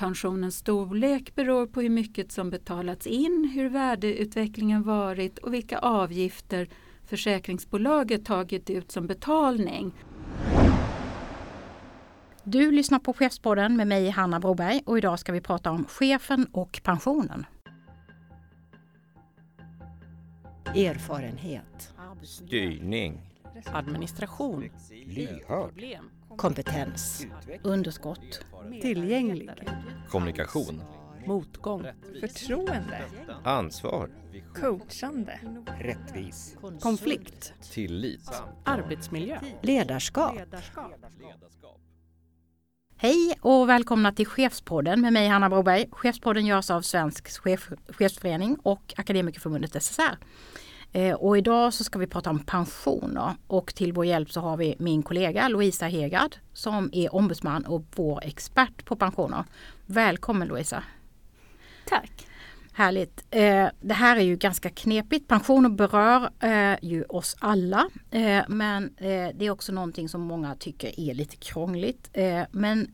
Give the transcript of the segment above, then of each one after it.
pensionens storlek beror på hur mycket som betalats in, hur värdeutvecklingen varit och vilka avgifter försäkringsbolaget tagit ut som betalning. Du lyssnar på Chefspodden med mig Hanna Broberg och idag ska vi prata om chefen och pensionen. Erfarenhet. Styrning. Administration. Lyhörd. Kompetens. Underskott. Tillgänglig. Kommunikation. Motgång. Förtroende. Ansvar. Coachande. Rättvis. Konflikt. Tillit. Arbetsmiljö. Ledarskap. Hej och välkomna till Chefspodden med mig Hanna Broberg. Chefspodden görs av Svensk chef, chefsförening och Akademikerförbundet SSR. Eh, och idag så ska vi prata om pensioner och till vår hjälp så har vi min kollega Louisa Hegard som är ombudsman och vår expert på pensioner. Välkommen Louisa! Tack! Härligt. Eh, det här är ju ganska knepigt. Pensioner berör eh, ju oss alla. Men det är också någonting som många tycker är lite krångligt. Men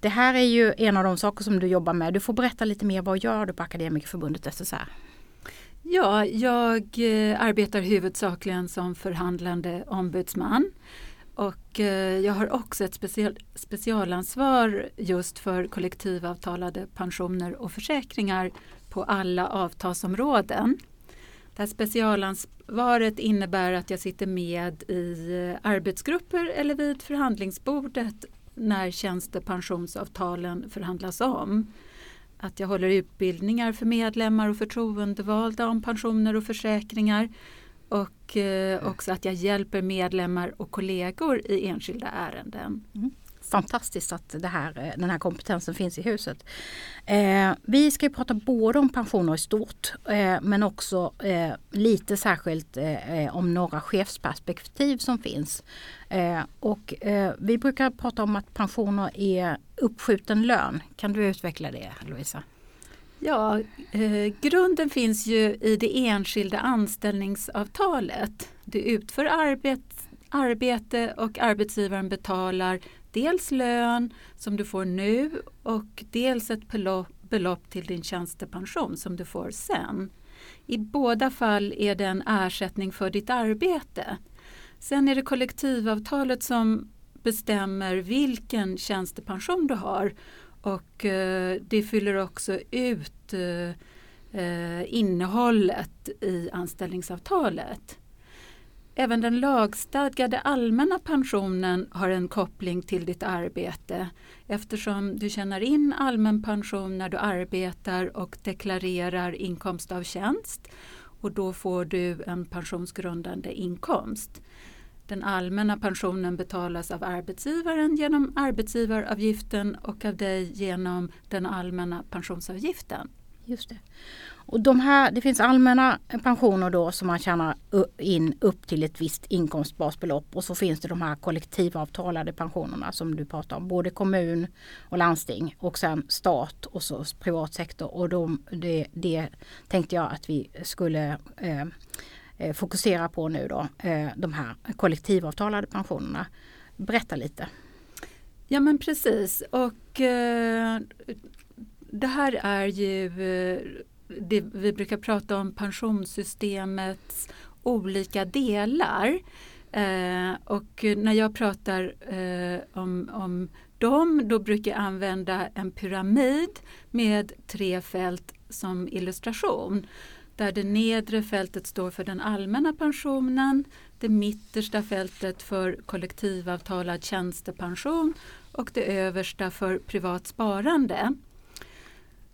det här är ju en av de saker som du jobbar med. Du får berätta lite mer. Vad gör du på Akademikerförbundet SSR? Ja, jag eh, arbetar huvudsakligen som förhandlande ombudsman. Och eh, jag har också ett special, specialansvar just för kollektivavtalade pensioner och försäkringar på alla avtalsområden. Det här specialansvaret innebär att jag sitter med i eh, arbetsgrupper eller vid förhandlingsbordet när tjänstepensionsavtalen förhandlas om. Att jag håller utbildningar för medlemmar och förtroendevalda om pensioner och försäkringar och eh, också att jag hjälper medlemmar och kollegor i enskilda ärenden. Mm. Fantastiskt att det här, eh, den här kompetensen finns i huset. Eh, vi ska prata både om pensioner i stort eh, men också eh, lite särskilt eh, eh om några chefsperspektiv som finns. Eh, och eh, vi brukar prata om att pensioner är uppskjuten lön. Kan du utveckla det Louisa? Ja, eh, grunden finns ju i det enskilda anställningsavtalet. Du utför arbet, arbete och arbetsgivaren betalar dels lön som du får nu och dels ett belopp, till din tjänstepension som du får sen. I båda fall är det en ersättning för ditt arbete. Sen är det kollektivavtalet som bestämmer vilken tjänstepension du har och eh, det fyller också ut eh, eh innehållet i anställningsavtalet. Även den lagstadgade allmänna pensionen har en koppling till ditt arbete eftersom du tjänar in allmän pension när du arbetar och deklarerar inkomst av tjänst och då får du en pensionsgrundande inkomst. Den allmänna pensionen betalas av arbetsgivaren genom arbetsgivaravgiften och av dig genom den allmänna pensionsavgiften. Just det. Och de här, det finns allmänna pensioner då som man tjänar in upp till ett visst inkomstbasbelopp och så finns det de här kollektivavtalade pensionerna som du pratar om. Både kommun och landsting och sen stat och så privat sektor. Och de, det, det tänkte jag att vi skulle eh, eh fokusera på nu då, eh, de här kollektivavtalade pensionerna. Berätta lite. Ja men precis och eh, det här är ju eh, det vi brukar prata om pensionssystemets olika delar. Eh, och när jag pratar eh, om, om dem då brukar jag använda en pyramid med tre fält som illustration där det nedre fältet står för den allmänna pensionen, det mittersta fältet för kollektivavtalad tjänstepension och det översta för privat sparande.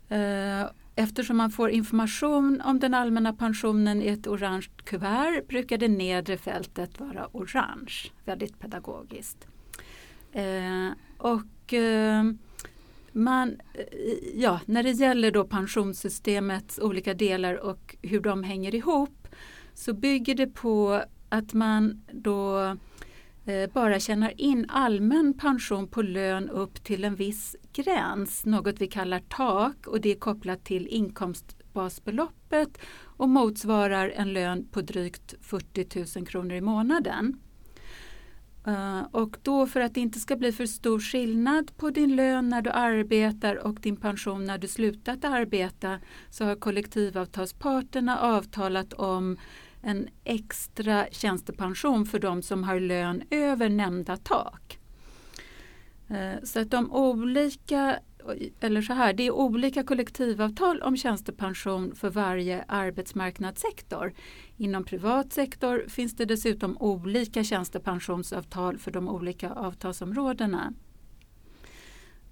Eh, eftersom man får information om den allmänna pensionen i ett orange kuvert brukar det nedre fältet vara orange, väldigt pedagogiskt. Eh, och eh, man, ja, när det gäller då pensionssystemets olika delar och hur de hänger ihop så bygger det på att man då eh, Eh, bara tjänar in allmän pension på lön upp till en viss gräns, något vi kallar tak och det är kopplat till inkomstbasbeloppet och motsvarar en lön på drygt 40 000 kronor i månaden. Eh, och då för att det inte ska bli för stor skillnad på din lön när du arbetar och din pension när du slutat arbeta så har kollektivavtalsparterna avtalat om en extra tjänstepension för de som har lön över nämnda tak. Eh, så att de olika, eller så här, det är olika kollektivavtal om tjänstepension för varje arbetsmarknadssektor. Inom privat sektor finns det dessutom olika tjänstepensionsavtal för de olika avtalsområdena.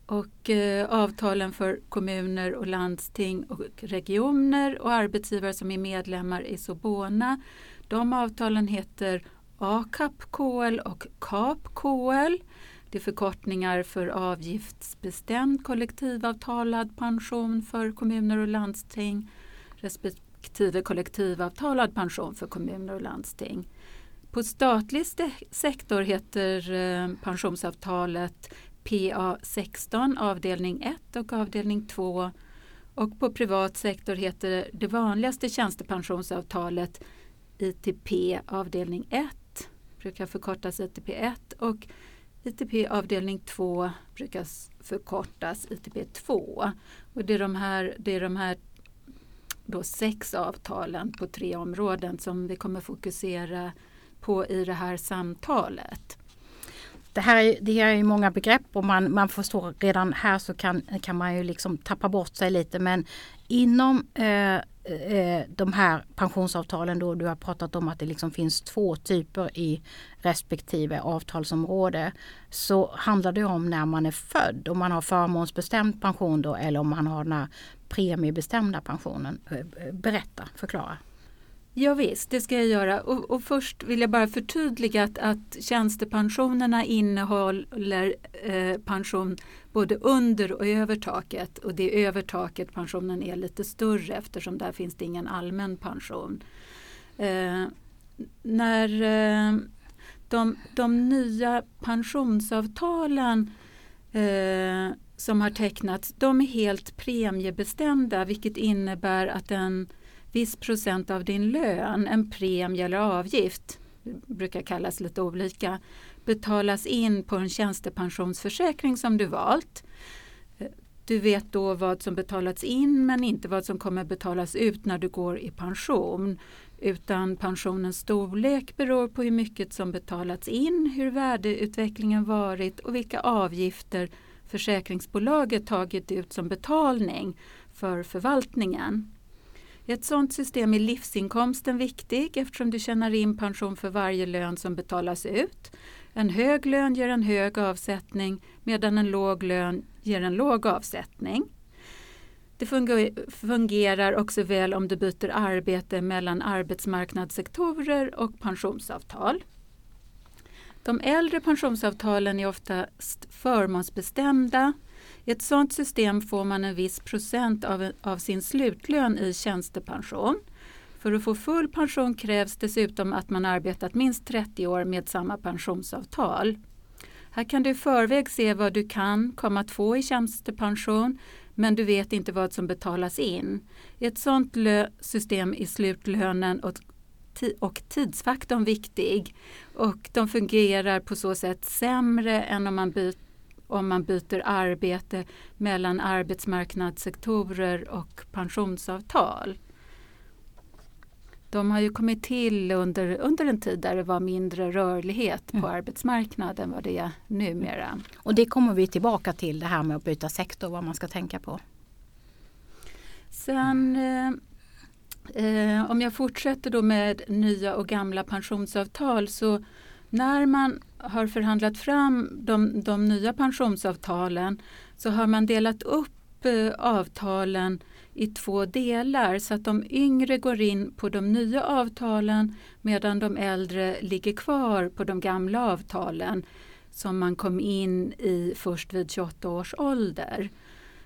Och eh, avtalen för kommuner och landsting och regioner och arbetsgivare som är medlemmar i Sobona. De avtalen heter ACAP-KL och KAP-KL. Det är förkortningar för avgiftsbestämd kollektivavtalad pension för kommuner och landsting respektive kollektivavtalad pension för kommuner och landsting. På statlig sektor heter eh, pensionsavtalet PA16 avdelning 1 och avdelning 2 och på privat sektor heter det vanligaste tjänstepensionsavtalet ITP avdelning 1 brukar förkortas ITP 1 och ITP avdelning 2 brukar förkortas ITP 2. Och det är de här, det är de här då sex avtalen på tre områden som vi kommer fokusera på i det här samtalet. Det här är, det här är ju många begrepp och man, man förstår redan här så kan, kan man ju liksom tappa bort sig lite men inom eh, eh, de här pensionsavtalen då du har pratat om att det liksom finns två typer i respektive avtalsområde så handlar det om när man är född, om man har förmånsbestämd pension då eller om man har den här premiebestämda pensionen. Eh, eh, berätta, förklara. Ja, visst, det ska jag göra. Och, och först vill jag bara förtydliga att, att tjänstepensionerna innehåller eh, pension både under och över taket. Och det är över taket pensionen är lite större eftersom där finns det ingen allmän pension. Eh, när eh, de, de nya pensionsavtalen eh, som har tecknats, de är helt premiebestämda vilket innebär att en viss procent av din lön, en premie eller avgift, brukar kallas lite olika, betalas in på en tjänstepensionsförsäkring som du valt. Du vet då vad som betalats in men inte vad som kommer betalas ut när du går i pension. Utan pensionens storlek beror på hur mycket som betalats in, hur värdeutvecklingen varit och vilka avgifter försäkringsbolaget tagit ut som betalning för förvaltningen. I ett sådant system är livsinkomsten viktig eftersom du tjänar in pension för varje lön som betalas ut. En hög lön ger en hög avsättning medan en låg lön ger en låg avsättning. Det fungerar också väl om du byter arbete mellan arbetsmarknadssektorer och pensionsavtal. De äldre pensionsavtalen är oftast förmånsbestämda. I ett sådant system får man en viss procent av, av sin slutlön i tjänstepension. För att få full pension krävs dessutom att man arbetat minst 30 år med samma pensionsavtal. Här kan du i förväg se vad du kan komma att få i tjänstepension men du vet inte vad som betalas in. I ett sådant system är slutlönen och, och tidsfaktorn viktig och de fungerar på så sätt sämre än om man, byter om man byter arbete mellan arbetsmarknadssektorer och pensionsavtal. De har ju kommit till under, under en tid där det var mindre rörlighet på arbetsmarknaden vad det är numera. Och det kommer vi tillbaka till det här med att byta sektor, vad man ska tänka på. Sen eh, eh, om jag fortsätter då med nya och gamla pensionsavtal så när man har förhandlat fram de, de nya pensionsavtalen så har man delat upp eh, avtalen i två delar så att de yngre går in på de nya avtalen medan de äldre ligger kvar på de gamla avtalen som man kom in i först vid 28 års ålder.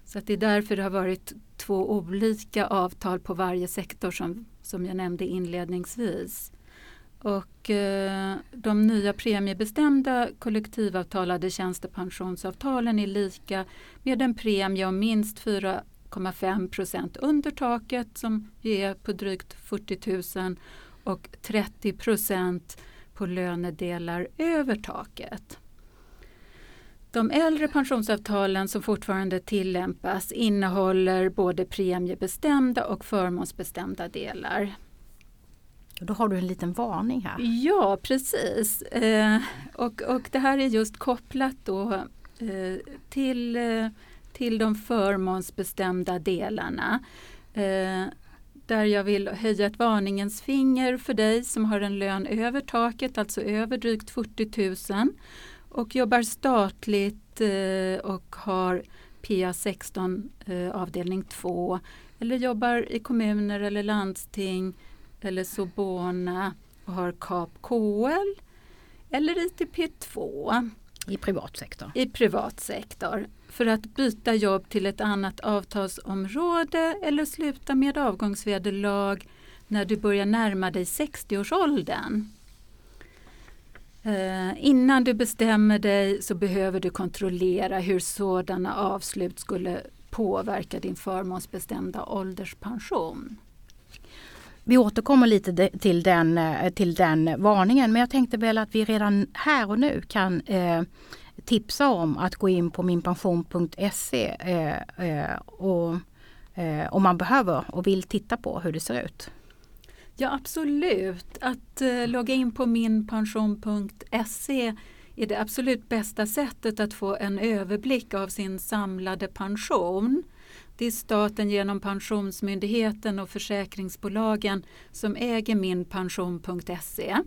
Så att det är därför det har varit två olika avtal på varje sektor som, som jag nämnde inledningsvis. Och eh, de nya premiebestämda kollektivavtalade tjänstepensionsavtalen är lika med en premie om minst 4,5 procent under taket som är på drygt 40 000 och 30 procent på lönedelar över taket. De äldre pensionsavtalen som fortfarande tillämpas innehåller både premiebestämda och förmånsbestämda delar. Då har du en liten varning här. Ja, precis. Eh, och, och det här är just kopplat då eh, till, eh, till de förmånsbestämda delarna. Eh, där jag vill höja ett varningens finger för dig som har en lön över taket, alltså över drygt 40 000 och jobbar statligt eh, och har PA 16 eh, avdelning 2 eller jobbar i kommuner eller landsting eller Sobona och har KAP KL eller ITP 2 I privat sektor. i privat sektor för att byta jobb till ett annat avtalsområde eller sluta med avgångsvederlag när du börjar närma dig 60-årsåldern. Eh, innan du bestämmer dig så behöver du kontrollera hur sådana avslut skulle påverka din förmånsbestämda ålderspension. Vi återkommer lite de- till den, eh, till den varningen men jag tänkte väl att vi redan här och nu kan eh, tipsa om att gå in på minpension.se eh, eh, och, eh, om man behöver och vill titta på hur det ser ut. Ja absolut, att eh, logga in på minpension.se är det absolut bästa sättet att få en överblick av sin samlade pension. Det är staten genom Pensionsmyndigheten och försäkringsbolagen som äger minpension.se.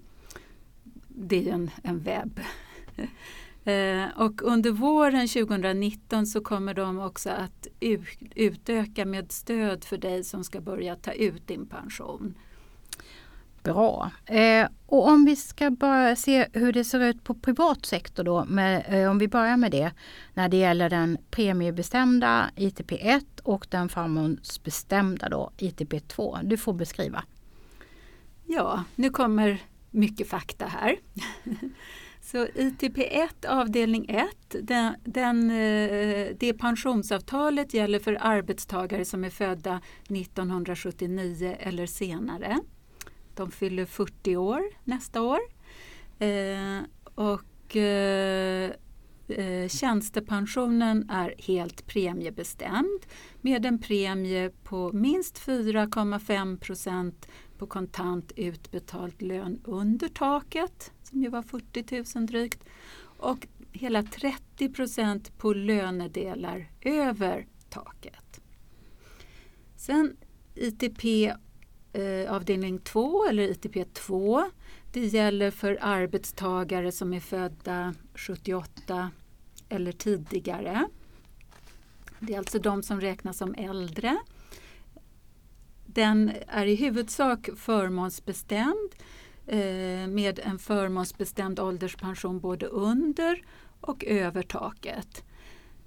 Det är ju en, en webb. Eh, och under våren 2019 så kommer de också att utöka med stöd för dig som ska börja ta ut din pension. Bra. Eh, och om vi ska bara se hur det ser ut på privat sektor då, med, eh, om vi börjar med det, när det gäller den premiebestämda ITP1 och den förmånsbestämda då ITP2. Du får beskriva. Ja, nu kommer mycket fakta här. Så ITP1 avdelning 1, den, den, eh, det pensionsavtalet gäller för arbetstagare som är födda 1979 eller senare. De fyller 40 år nästa år. Eh, och eh, eh, tjänstepensionen är helt premiebestämd med en premie på minst 4,5 procent på kontant utbetald lön under taket, som ju var 40 000 drygt, och hela 30 procent på lönedelar över taket. Sen ITP eh, avdelning 2 eller ITP 2, det gäller för arbetstagare som är födda 78 eller tidigare. Det är alltså de som räknas som äldre. Den är i huvudsak förmånsbestämd eh, med en förmånsbestämd ålderspension både under och över taket.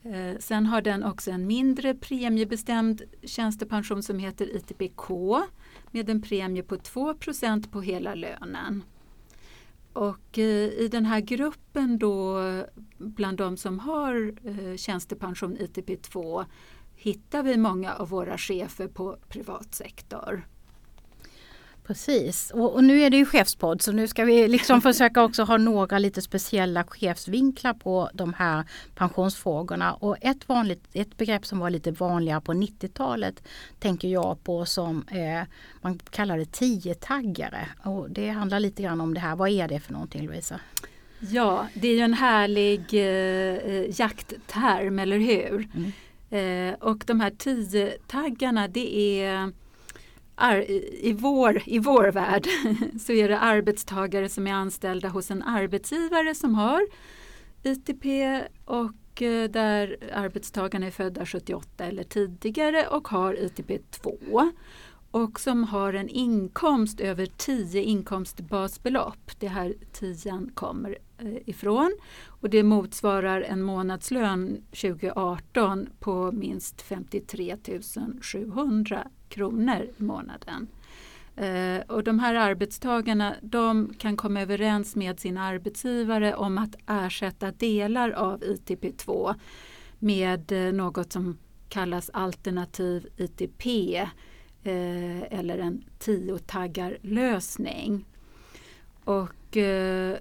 Eh, sen har den också en mindre premiebestämd tjänstepension som heter ITPK med en premie på 2 på hela lönen. Och eh, i den här gruppen då bland de som har eh, tjänstepension ITP2 hittar vi många av våra chefer på privat sektor. Precis, och, och nu är det ju chefspodd så nu ska vi liksom försöka också ha några lite speciella chefsvinklar på de här pensionsfrågorna. Och ett, vanligt, ett begrepp som var lite vanligare på 90-talet tänker jag på som eh, man kallar det tiotaggare. Och det handlar lite grann om det här. Vad är det för någonting Lovisa? Ja, det är ju en härlig eh, jaktterm, eller hur? Mm. Eh, och de här tio taggarna det är ar- i, vår, I vår värld så är det arbetstagare som är anställda hos en arbetsgivare som har ITP och eh, där arbetstagarna är födda 78 eller tidigare och har ITP 2 och som har en inkomst över 10 inkomstbasbelopp. Det här 10 kommer eh, ifrån och det motsvarar en månadslön 2018 på minst 53 700 kronor i månaden. Eh, och de här arbetstagarna de kan komma överens med sin arbetsgivare om att ersätta delar av ITP2 med eh, något som kallas alternativ ITP eh, eller en tiotaggarlösning. Och eh,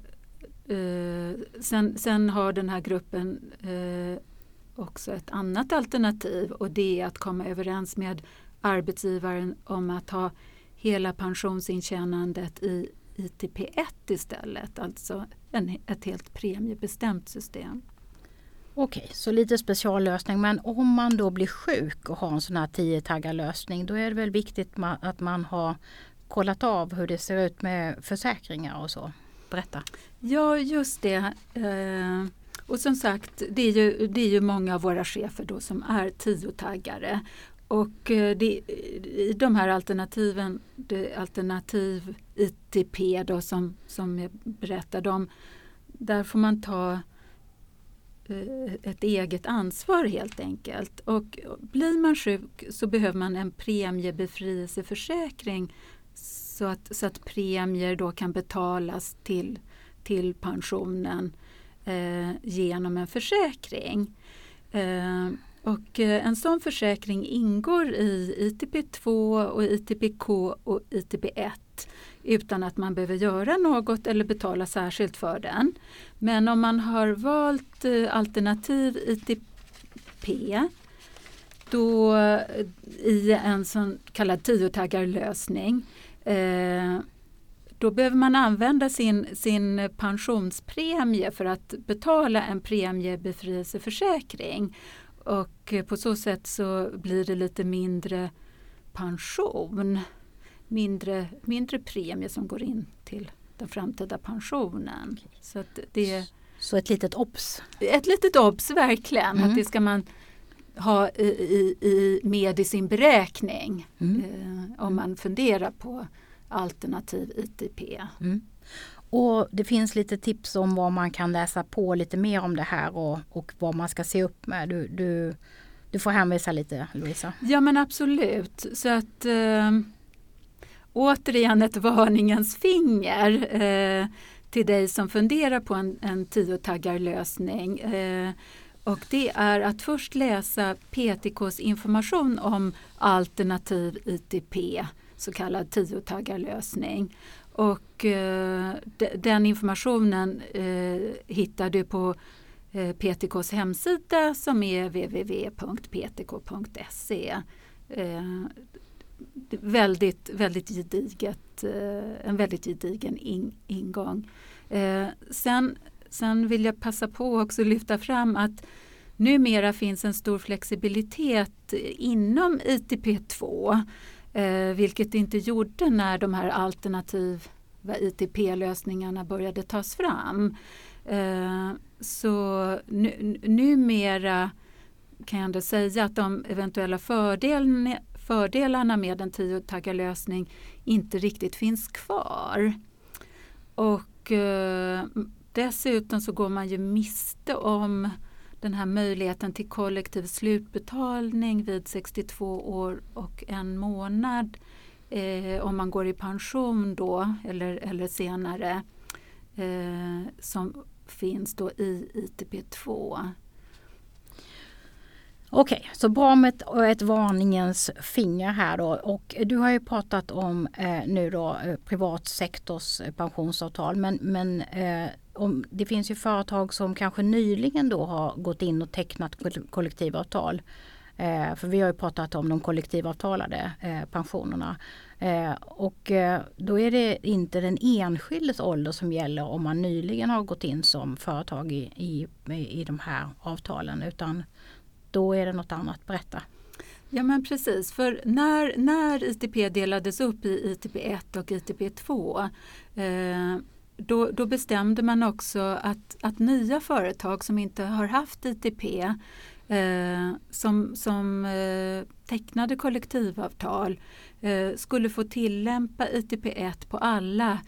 eh, sen, sen har den här gruppen eh, också ett annat alternativ och det är att komma överens med arbetsgivaren om att ha hela pensionsintjänandet i ITP1 istället, alltså en, ett helt premiebestämt system. Okej, så lite speciallösning. Men om man då blir sjuk och har en sån här 10 lösning då är det väl viktigt att man har kollat av hur det ser ut med försäkringar och så. Berätta. Ja, just det. Eh, och som sagt, det är, ju, det är ju många av våra chefer då som är tiotaggare. Och eh, det, i de här alternativen, det alternativ ITP då som, som jag berättade om, där får man ta eh, ett eget ansvar helt enkelt. Och blir man sjuk så behöver man en premiebefrielseförsäkring så att, så att premier då kan betalas till, till pensionen eh, genom en försäkring. Eh, och eh, en sån försäkring ingår i ITP2 och ITPK och ITP1 utan att man behöver göra något eller betala särskilt för den. Men om man har valt eh, alternativ ITP då eh, i en sån kallad tiotaggarlösning eh, då behöver man använda sin, sin pensionspremie för att betala en premiebefrielseförsäkring. Och eh, på så sätt så blir det lite mindre pension. Mindre, mindre premie som går in till den framtida pensionen. Så att det Så ett litet obs. ett litet obs verkligen. Mm. Att det ska man ha i, i, i, med i sin beräkning. Mm. Eh, om man funderar på alternativ ITP. Mm. Och det finns lite tips om vad man kan läsa på lite mer om det här och, och vad man ska se upp med. Du, du, du får hänvisa lite Louisa. Ja men absolut. Så att eh, återigen ett varningens finger eh, till dig som funderar på en, en tiotaggarlösning. Eh, och det är att först läsa PTKs information om alternativ ITP, så kallad tiotaggarlösning. Och eh, de, den informationen eh, hittar du på eh, PTKs hemsida som är www.ptk.se. Eh, väldigt, väldigt gediget, eh, en väldigt gedigen in, ingång. Eh, sen, sen vill jag passa på också att lyfta fram att numera finns en stor flexibilitet inom ITP2 eh, vilket det inte gjorde när de här alternativa ITP-lösningarna började tas fram. Eh, så nu, numera kan jag ändå säga att de eventuella fördelarna, fördelarna med en tiotaggarlösning inte riktigt finns kvar. Och eh, dessutom så går man ju miste om den här möjligheten till kollektiv slutbetalning vid 62 år och en månad eh, om man går i pension då eller, eller senare eh, som finns då i ITP2. Okej, så bra med ett, ett varningens finger här då. Och du har ju pratat om eh, nu då eh, privat sektors pensionsavtal men, men eh, om, det finns ju företag som kanske nyligen då har gått in och tecknat kollektivavtal. Eh, för vi har ju pratat om de kollektivavtalade eh, pensionerna. Eh, och eh, då är det inte den enskildes ålder som gäller om man nyligen har gått in som företag i, i, i de här avtalen utan då är det något annat. Berätta. Ja men precis, för när, när ITP delades upp i ITP1 och ITP2 eh, då, då bestämde man också att, att nya företag som inte har haft ITP eh, som, som eh, tecknade kollektivavtal eh, skulle få tillämpa ITP1 på alla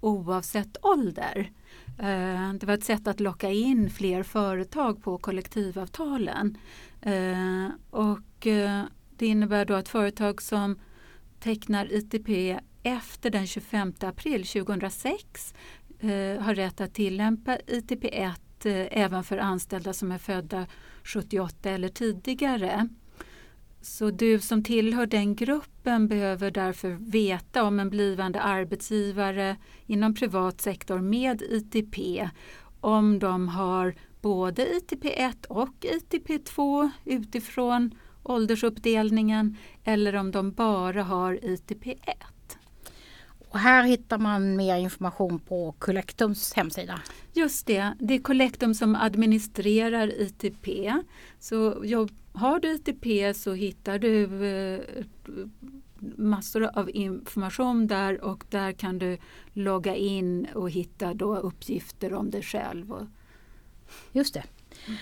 oavsett ålder. Eh, det var ett sätt att locka in fler företag på kollektivavtalen. Eh, och eh, det innebär då att företag som tecknar ITP efter den 25 april 2006 eh, har rätt att tillämpa ITP1 eh, även för anställda som är födda 78 eller tidigare. så du som tillhör den gruppen behöver därför veta om en blivande arbetsgivare inom privat sektor med ITP, om de har både ITP1 och ITP2 utifrån åldersuppdelningen eller om de bara har ITP1. Och här hittar man mer information på Collectums hemsida. Just det, det är Collectum som administrerar ITP. Så har du ITP så hittar du eh, massor av information där och där kan du logga in och hitta då uppgifter om dig själv. Och, Just det.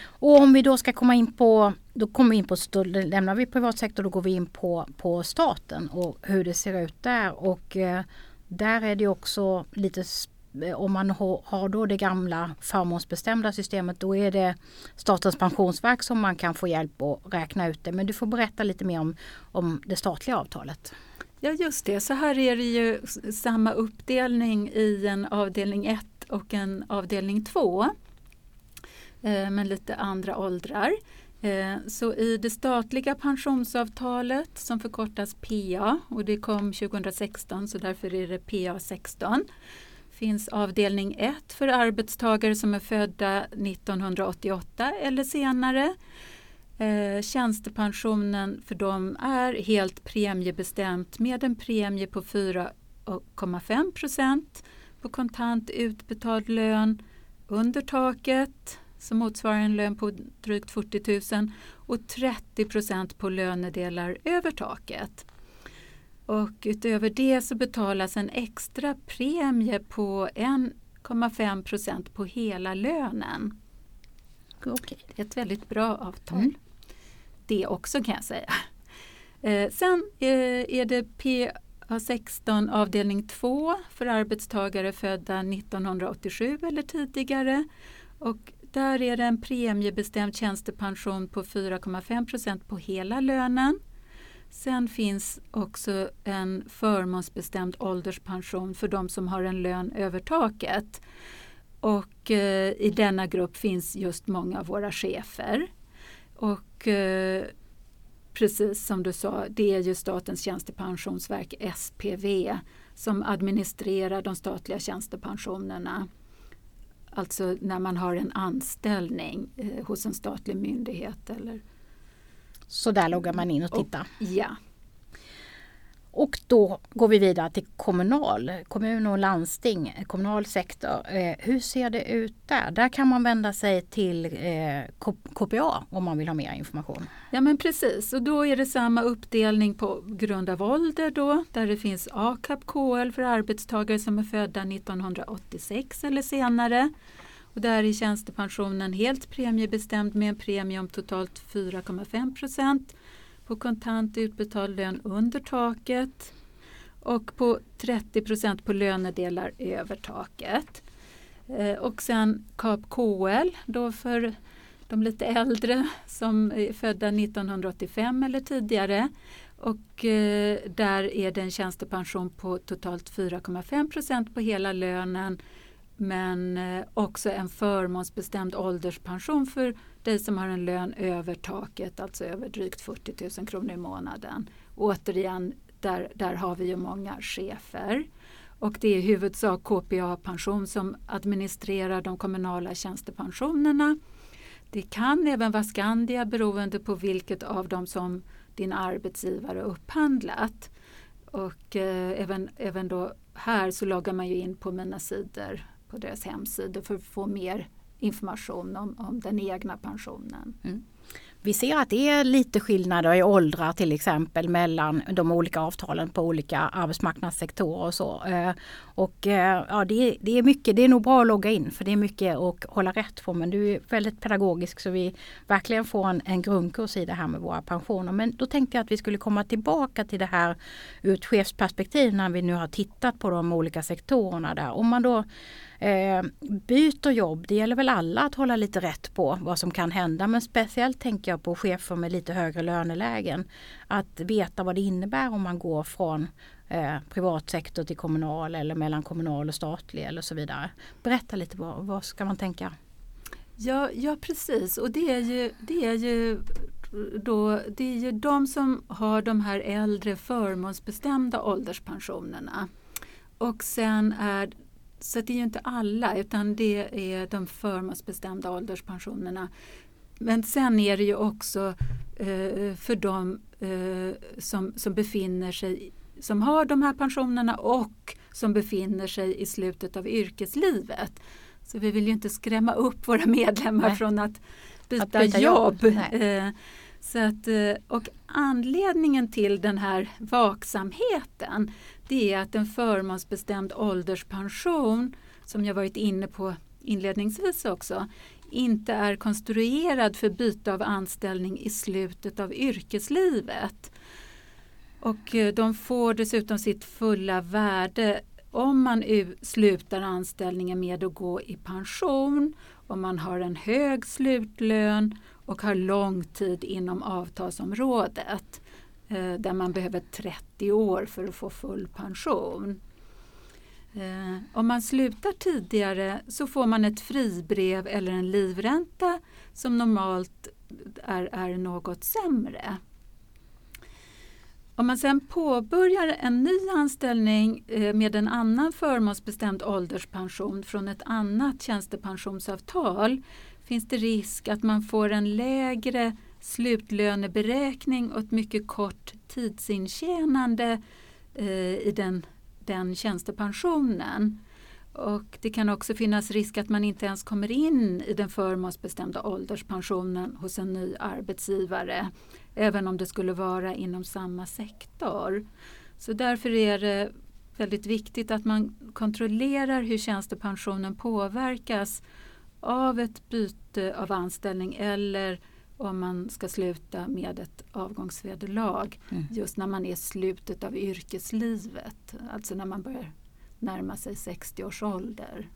Och om vi då ska komma in på, då kommer vi in på, då lämnar vi privatsektor, då går vi in på, på staten och hur det ser ut där. Och eh, där är det också lite, eh, om man har, då det gamla förmånsbestämda systemet, då är det Statens pensionsverk som man kan få hjälp att räkna ut det. Men du får berätta lite mer om, om det statliga avtalet. Ja just det, så här är det ju samma uppdelning i en avdelning 1 och en avdelning 2. Eh, med men lite andra åldrar. Eh, så i det statliga pensionsavtalet som förkortas PA och det kom 2016 så därför är det PA 16 finns avdelning 1 för arbetstagare som är födda 1988 eller senare. Eh, tjänstepensionen för dem är helt premiebestämt med en premie på 4,5 procent på kontant utbetald lön under taket som motsvarar en lön på drygt 40 000 och 30 procent på lönedelar över taket. Och utöver det så betalas en extra premie på 1,5 procent på hela lönen. Okej. Det är ett väldigt bra avtal. Mm. Det också kan jag säga. Eh, sen eh, är det PA16 avdelning 2 för arbetstagare födda 1987 eller tidigare. Och där är det en premiebestämd tjänstepension på 4,5 procent på hela lönen. Sen finns också en förmånsbestämd ålderspension för de som har en lön över taket. Och eh, i denna grupp finns just många av våra chefer. Och eh, precis som du sa, det är ju Statens tjänstepensionsverk, SPV, som administrerar de statliga tjänstepensionerna. Alltså när man har en anställning eh, hos en statlig myndighet. Eller, Så där loggar man in och Och- tittar. ja, och då går vi vidare till kommunal, kommun och landsting, kommunal sektor. Eh, hur ser det ut där? Där kan man vända sig till eh, KPA om man vill ha mer information. Ja men precis, och då är det samma uppdelning på grund av ålder då, där det finns AKAP KL för arbetstagare som är födda 1986 eller senare. Och där är tjänstepensionen helt premiebestämd med en premie om totalt 4,5 procent på kontant utbetald lön under taket och på 30 procent på lönedelar över taket. Eh, och sen KAP KL då för de lite äldre som är födda 1985 eller tidigare. Och eh, där är det en tjänstepension på totalt 4,5 procent på hela lönen men eh, också en förmånsbestämd ålderspension för dig som har en lön över taket, alltså över drygt 40 000 kronor i månaden. Återigen, där, där har vi ju många chefer. Och det är i huvudsak KPA Pension som administrerar de kommunala tjänstepensionerna. Det kan även vara Skandia beroende på vilket av dem som din arbetsgivare upphandlat. Och eh, även, även då här så loggar man ju in på mina sidor på deras hemsidor för att få mer information om, om den egna pensionen. Mm. Vi ser att det är lite skillnader i åldrar till exempel mellan de olika avtalen på olika arbetsmarknadssektorer och så. Eh, och eh, ja, det, är, det är mycket, det är nog bra att logga in för det är mycket att hålla rätt på. Men du är väldigt pedagogisk så vi verkligen får en, en grundkurs i det här med våra pensioner. Men då tänkte jag att vi skulle komma tillbaka till det här ur ett chefsperspektiv när vi nu har tittat på de olika sektorerna där. Om man då Eh, byter jobb, det gäller väl alla att hålla lite rätt på vad som kan hända men speciellt tänker jag på chefer med lite högre lönelägen. Att veta vad det innebär om man går från eh, privat sektor till kommunal eller mellan kommunal och statlig eller så vidare. Berätta lite vad, vad ska man tänka? Ja, ja precis och det är ju, det är ju då, det är ju de som har de här äldre förmånsbestämda ålderspensionerna. Och sen är, så det är ju inte alla utan det är de förmånsbestämda ålderspensionerna. Men sen är det ju också eh, för de eh, som, som befinner sig som har de här pensionerna och som befinner sig i slutet av yrkeslivet. Så vi vill ju inte skrämma upp våra medlemmar Nej. från att byta, Att byta jobb. jobb. Eh, så att, eh, och anledningen till den här vaksamheten det är att en förmånsbestämd ålderspension som jag varit inne på inledningsvis också inte är konstruerad för byte av anställning i slutet av yrkeslivet. Och eh, de får dessutom sitt fulla värde om man slutar anställningen med att gå i pension, om man har en hög slutlön och har lång tid inom avtalsområdet Eh, där man behöver 30 år för att få full pension. Eh, om man slutar tidigare så får man ett fribrev eller en livränta som normalt är, är något sämre. Om man sen påbörjar en ny anställning eh, med en annan förmånsbestämd ålderspension från ett annat tjänstepensionsavtal finns det risk att man får en lägre slutlöneberäkning och ett mycket kort tidsintjänande eh, i den, den tjänstepensionen. Och det kan också finnas risk att man inte ens kommer in i den förmånsbestämda ålderspensionen hos en ny arbetsgivare även om det skulle vara inom samma sektor. Så därför är det väldigt viktigt att man kontrollerar hur tjänstepensionen påverkas av ett byte av anställning eller om man ska sluta med ett avgångsvederlag Mm. just när man är i slutet av yrkeslivet, alltså när man börjar närma sig 60 års ålder.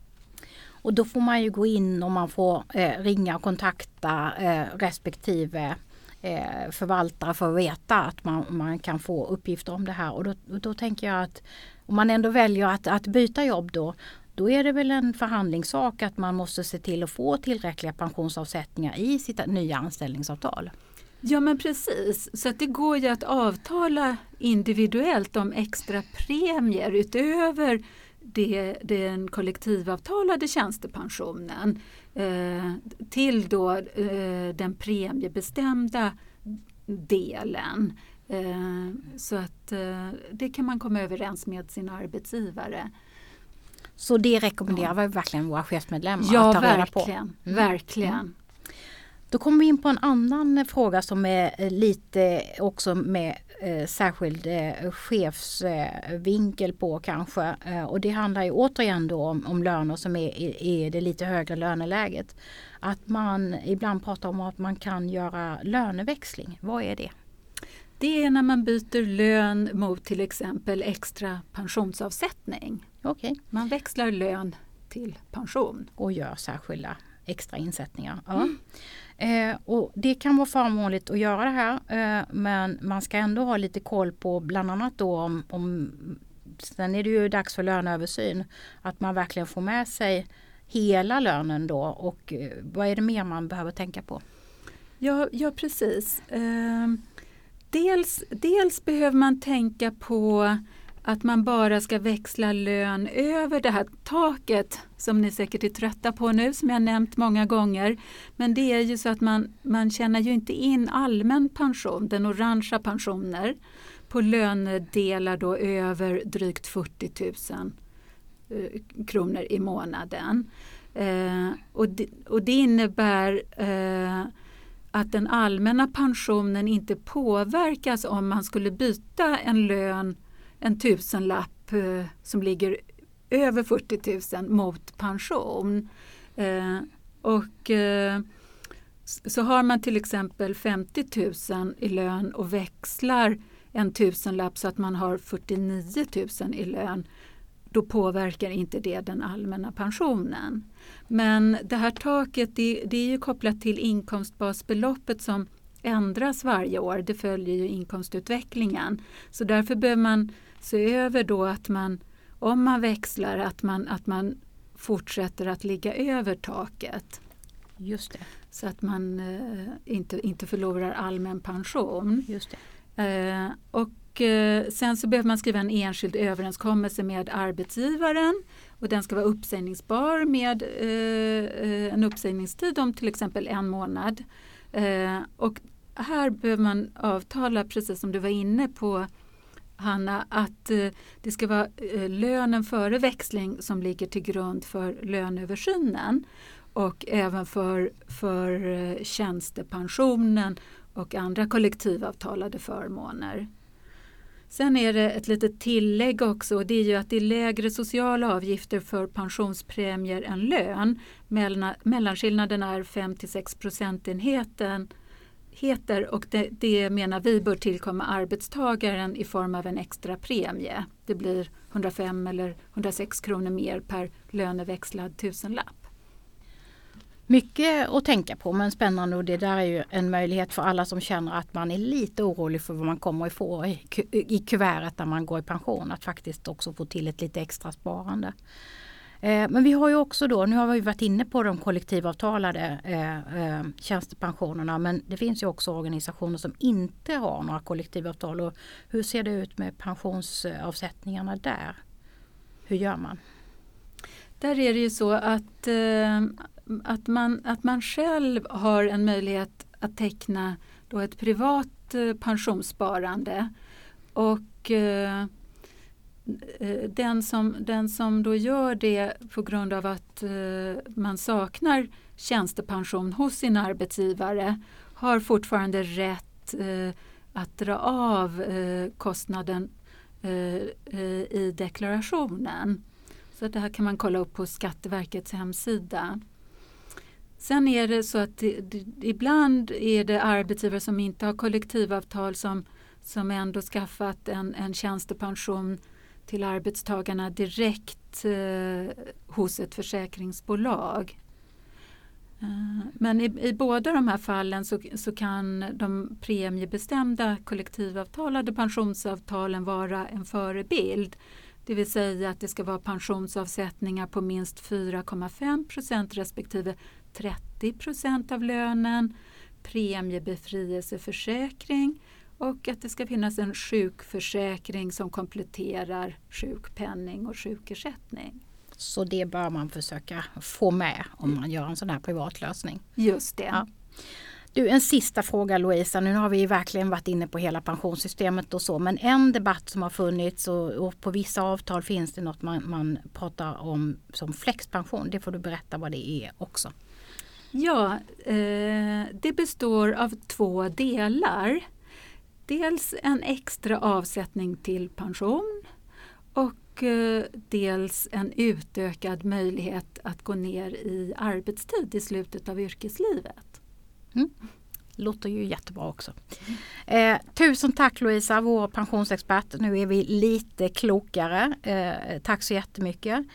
Och då får man ju gå in och man får eh, ringa och kontakta eh, respektive eh, förvaltare för att veta att man, man kan få uppgifter om det här. Och då, då tänker jag att om man ändå väljer att, att byta jobb då då är det väl en förhandlingssak att man måste se till att få tillräckliga pensionsavsättningar i sitt nya anställningsavtal. Ja men precis, så att det går ju att avtala individuellt om extra premier utöver det, den kollektivavtalade tjänstepensionen eh, till då eh, den premiebestämda delen. Eh, så att eh, det kan man komma överens med sin arbetsgivare. Så det rekommenderar vi verkligen våra chefsmedlemmar Ja, att ta reda på. verkligen. Mm. verkligen. Då kommer vi in på en annan fråga som är eh, lite också med eh, särskild eh, chefsvinkel eh, på kanske. Eh, och det handlar ju återigen då om, om löner som är i det lite högre löneläget. Att man ibland pratar om att man kan göra löneväxling. Vad är det? Det är när man byter lön mot till exempel extra pensionsavsättning. Okej, Man växlar lön till pension. och gör särskilda extra insättningar. Ja. Eh, och det kan vara förmånligt att göra det här eh, men man ska ändå ha lite koll på bland annat då om, om Sen är det ju dags för löneöversyn. Att man verkligen får med sig hela lönen då och eh, vad är det mer man behöver tänka på? Ja, ja precis. Ehm, dels, dels behöver man tänka på att man bara ska växla lön över det här taket som ni säkert är trötta på nu som jag nämnt många gånger. Men det är ju så att man, man tjänar ju inte in allmän pension, den orangea pensioner på lönedelar då över drygt 40 000 eh, kronor i månaden. Eh, och, det, och det innebär eh, att den allmänna pensionen inte påverkas om man skulle byta en lön, en tusenlapp eh, som ligger över 40 000 mot pension. Eh, och eh, så har man till exempel 50 000 i lön och växlar en tusenlapp så att man har 49 000 i lön då påverkar inte det den allmänna pensionen. Men det här taket det, det är ju kopplat till inkomstbasbeloppet som ändras varje år. Det följer ju inkomstutvecklingen. Så därför behöver man se över då att man, om man växlar, att man, att man fortsätter att ligga över taket. Just det. så att man eh, inte, inte förlorar allmän pension. Just det. Eh, och eh, sen så behöver man skriva en enskild överenskommelse med arbetsgivaren och den ska vara uppsägningsbar med eh, eh, en uppsägningstid om till exempel en månad. Eh, och här behöver man avtala, precis som du var inne på Hanna, att eh, det ska vara eh, lönen före växling som ligger till grund för löneöversynen och även för, för eh, tjänstepensionen och andra kollektivavtalade förmåner. Sen är det ett litet tillägg också och det är ju att det är lägre sociala avgifter för pensionspremier än lön. Mellanskillnaden är 5 till 6 procentenheten heter och det, det menar vi bör tillkomma arbetstagaren i form av en extra premie. Det blir 105 eller 106 kronor mer per löneväxlad tusenlapp. Mycket att tänka på men spännande och det där är ju en möjlighet för alla som känner att man är lite orolig för vad man kommer att få i, ku- i kuvertet när man går i pension. Att faktiskt också få till ett lite extra sparande. Eh, men vi har ju också då, nu har vi varit inne på de kollektivavtalade eh, eh, tjänstepensionerna men det finns ju också organisationer som inte har några kollektivavtal. Och hur ser det ut med pensionsavsättningarna där? Hur gör man? Där är det ju så att, eh, att, man, att man själv har en möjlighet att teckna då ett privat pensionssparande. Och Eh, den, som, den som då gör det på grund av att eh, man saknar tjänstepension hos sin arbetsgivare har fortfarande rätt eh, att dra av kostnaden i deklarationen. Så det här kan man kolla upp på Skatteverkets hemsida. Sen är det så att det, det, ibland är det arbetsgivare som inte har kollektivavtal som, som ändå skaffat en, en tjänstepension till arbetstagarna direkt eh, hos ett försäkringsbolag. Eh, men i, i båda de här fallen så, så kan de premiebestämda kollektivavtalade pensionsavtalen vara en förebild. Det vill säga att det ska vara pensionsavsättningar på minst 4,5 procent respektive 30 procent av lönen, premiebefrielseförsäkring och att det ska finnas en sjukförsäkring som kompletterar sjukpenning och sjukersättning. Så det bör man försöka få med om man gör en sån här privatlösning. Just det. Ja. Du, en sista fråga Louisa. Nu har vi verkligen varit inne på hela pensionssystemet och så. Men en debatt som har funnits och, och på vissa avtal finns det något man, man pratar om som flexpension. Det får du berätta vad det är också. Ja, eh, det består av två delar. Dels en extra avsättning till pension och eh, dels en utökad möjlighet att gå ner i arbetstid i slutet av yrkeslivet. Mm. Låter ju jättebra också. Eh, tusen tack Louisa, vår pensionsexpert. Nu är vi lite klokare. Eh, tack så jättemycket.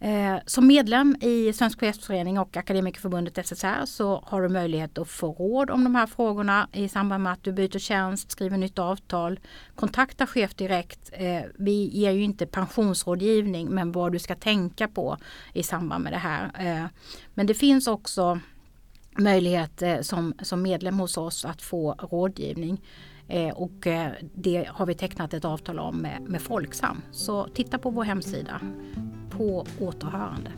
Eh, som medlem i Svensk chefsförening och Akademikerförbundet SSR så har du möjlighet att få råd om de här frågorna i samband med att du byter tjänst, skriver nytt avtal. Kontakta chef direkt. Eh, vi ger ju inte pensionsrådgivning men vad du ska tänka på i samband med det här. Eh, men det finns också möjlighet eh, som, som medlem hos oss att få rådgivning. Eh, och eh, det har vi tecknat ett avtal om med, med Folksam. Så titta på vår hemsida. På återhörande.